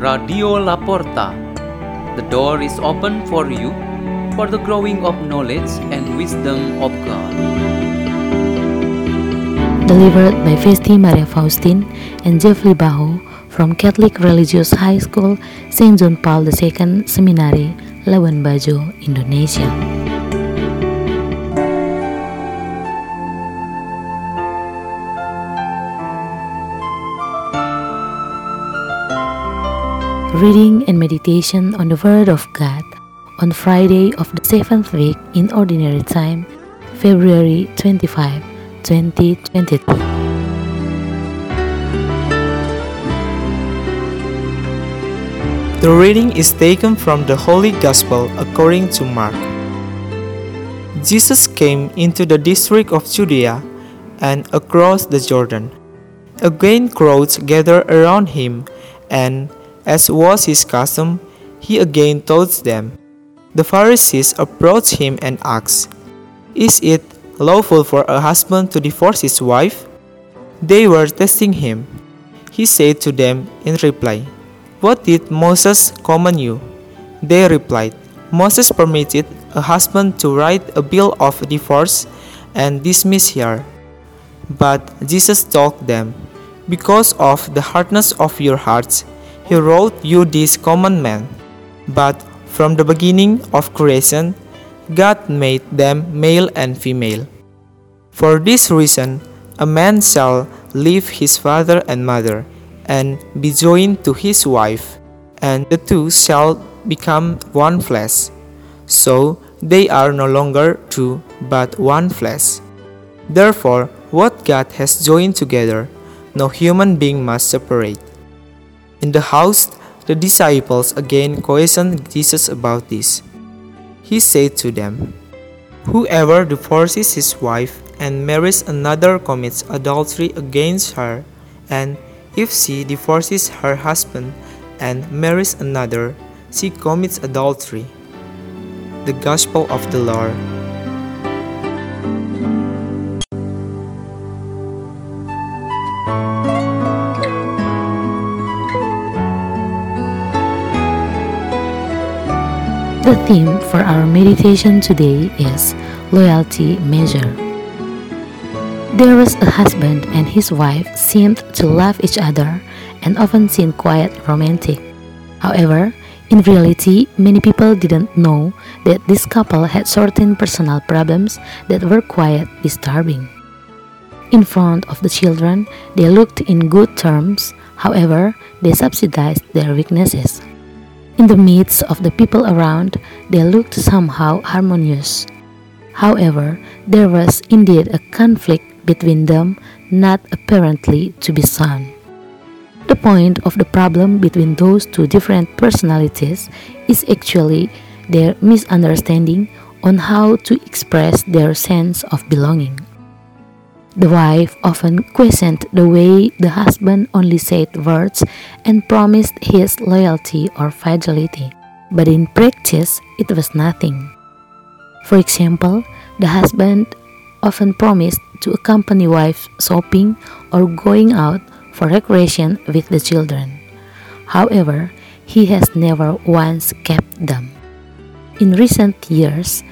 Radio Laporta. The door is open for you for the growing of knowledge and wisdom of God. Delivered by Vesti Maria Faustin and Jeffrey Baho from Catholic Religious High School, St. John Paul II Seminary, Labuan Bajo, Indonesia. Reading and meditation on the Word of God on Friday of the seventh week in Ordinary Time, February 25, 2022. The reading is taken from the Holy Gospel according to Mark. Jesus came into the district of Judea and across the Jordan. Again, crowds gathered around him, and as was his custom, he again taught them. The Pharisees approached him and asked, Is it lawful for a husband to divorce his wife? They were testing him. He said to them in reply, What did Moses command you? They replied, Moses permitted a husband to write a bill of divorce and dismiss her. But Jesus told them, Because of the hardness of your hearts, he wrote you this commandment. But from the beginning of creation, God made them male and female. For this reason, a man shall leave his father and mother, and be joined to his wife, and the two shall become one flesh. So they are no longer two, but one flesh. Therefore, what God has joined together, no human being must separate. In the house, the disciples again questioned Jesus about this. He said to them, Whoever divorces his wife and marries another commits adultery against her, and if she divorces her husband and marries another, she commits adultery. The Gospel of the Lord. The theme for our meditation today is Loyalty Measure. There was a husband and his wife seemed to love each other and often seemed quite romantic. However, in reality, many people didn't know that this couple had certain personal problems that were quite disturbing. In front of the children, they looked in good terms, however, they subsidized their weaknesses. In the midst of the people around, they looked somehow harmonious. However, there was indeed a conflict between them, not apparently to be seen. The point of the problem between those two different personalities is actually their misunderstanding on how to express their sense of belonging. The wife often questioned the way the husband only said words and promised his loyalty or fidelity, but in practice it was nothing. For example, the husband often promised to accompany wife shopping or going out for recreation with the children. However, he has never once kept them. In recent years,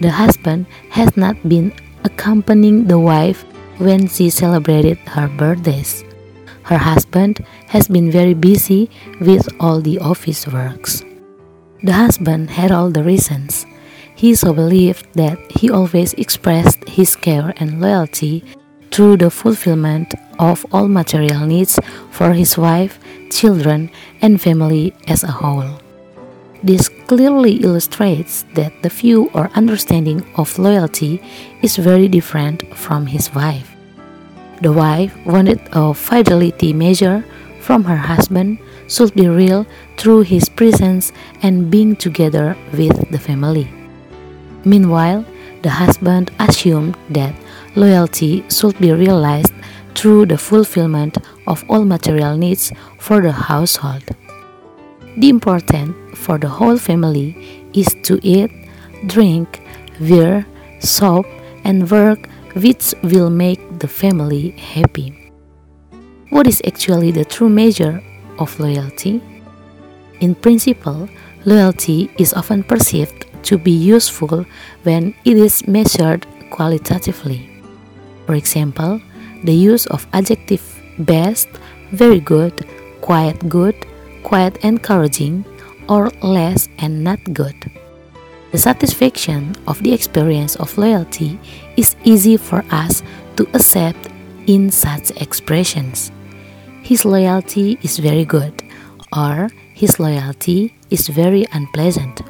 the husband has not been accompanying the wife when she celebrated her birthdays. Her husband has been very busy with all the office works. The husband had all the reasons. He so believed that he always expressed his care and loyalty through the fulfillment of all material needs for his wife, children, and family as a whole. This clearly illustrates that the view or understanding of loyalty is very different from his wife. The wife wanted a fidelity measure from her husband should be real through his presence and being together with the family. Meanwhile, the husband assumed that loyalty should be realized through the fulfillment of all material needs for the household. The important for the whole family is to eat, drink, wear, shop, and work which will make the family happy. What is actually the true measure of loyalty? In principle, loyalty is often perceived to be useful when it is measured qualitatively. For example, the use of adjective best, very good, quite good, quite encouraging, or less and not good. The satisfaction of the experience of loyalty is easy for us to accept in such expressions. His loyalty is very good, or his loyalty is very unpleasant.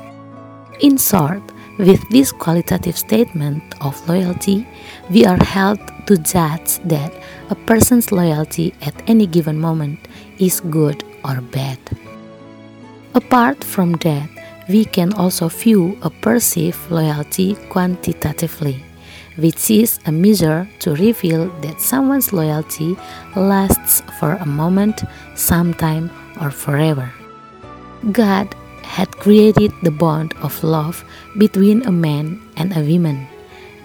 In short, with this qualitative statement of loyalty, we are held to judge that a person's loyalty at any given moment is good or bad. Apart from that, we can also view a perceived loyalty quantitatively, which is a measure to reveal that someone's loyalty lasts for a moment, sometime, or forever. God had created the bond of love between a man and a woman.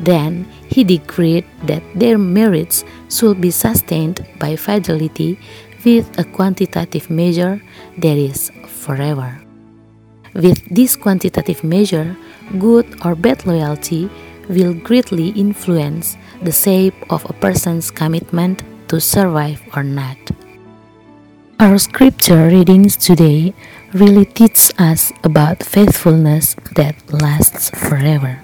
Then he decreed that their marriage should be sustained by fidelity with a quantitative measure that is forever. With this quantitative measure, good or bad loyalty will greatly influence the shape of a person's commitment to survive or not. Our scripture readings today really teach us about faithfulness that lasts forever.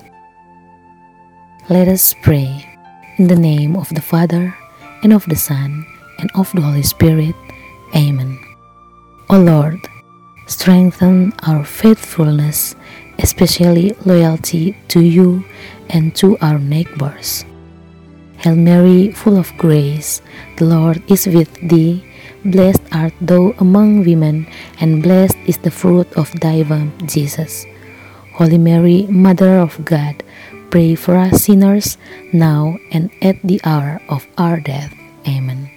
Let us pray in the name of the Father, and of the Son, and of the Holy Spirit. Amen. O Lord, strengthen our faithfulness, especially loyalty to you and to our neighbors. Hail Mary, full of grace, the Lord is with thee. Blessed art thou among women, and blessed is the fruit of thy womb, Jesus. Holy Mary, Mother of God, pray for us sinners, now and at the hour of our death. Amen.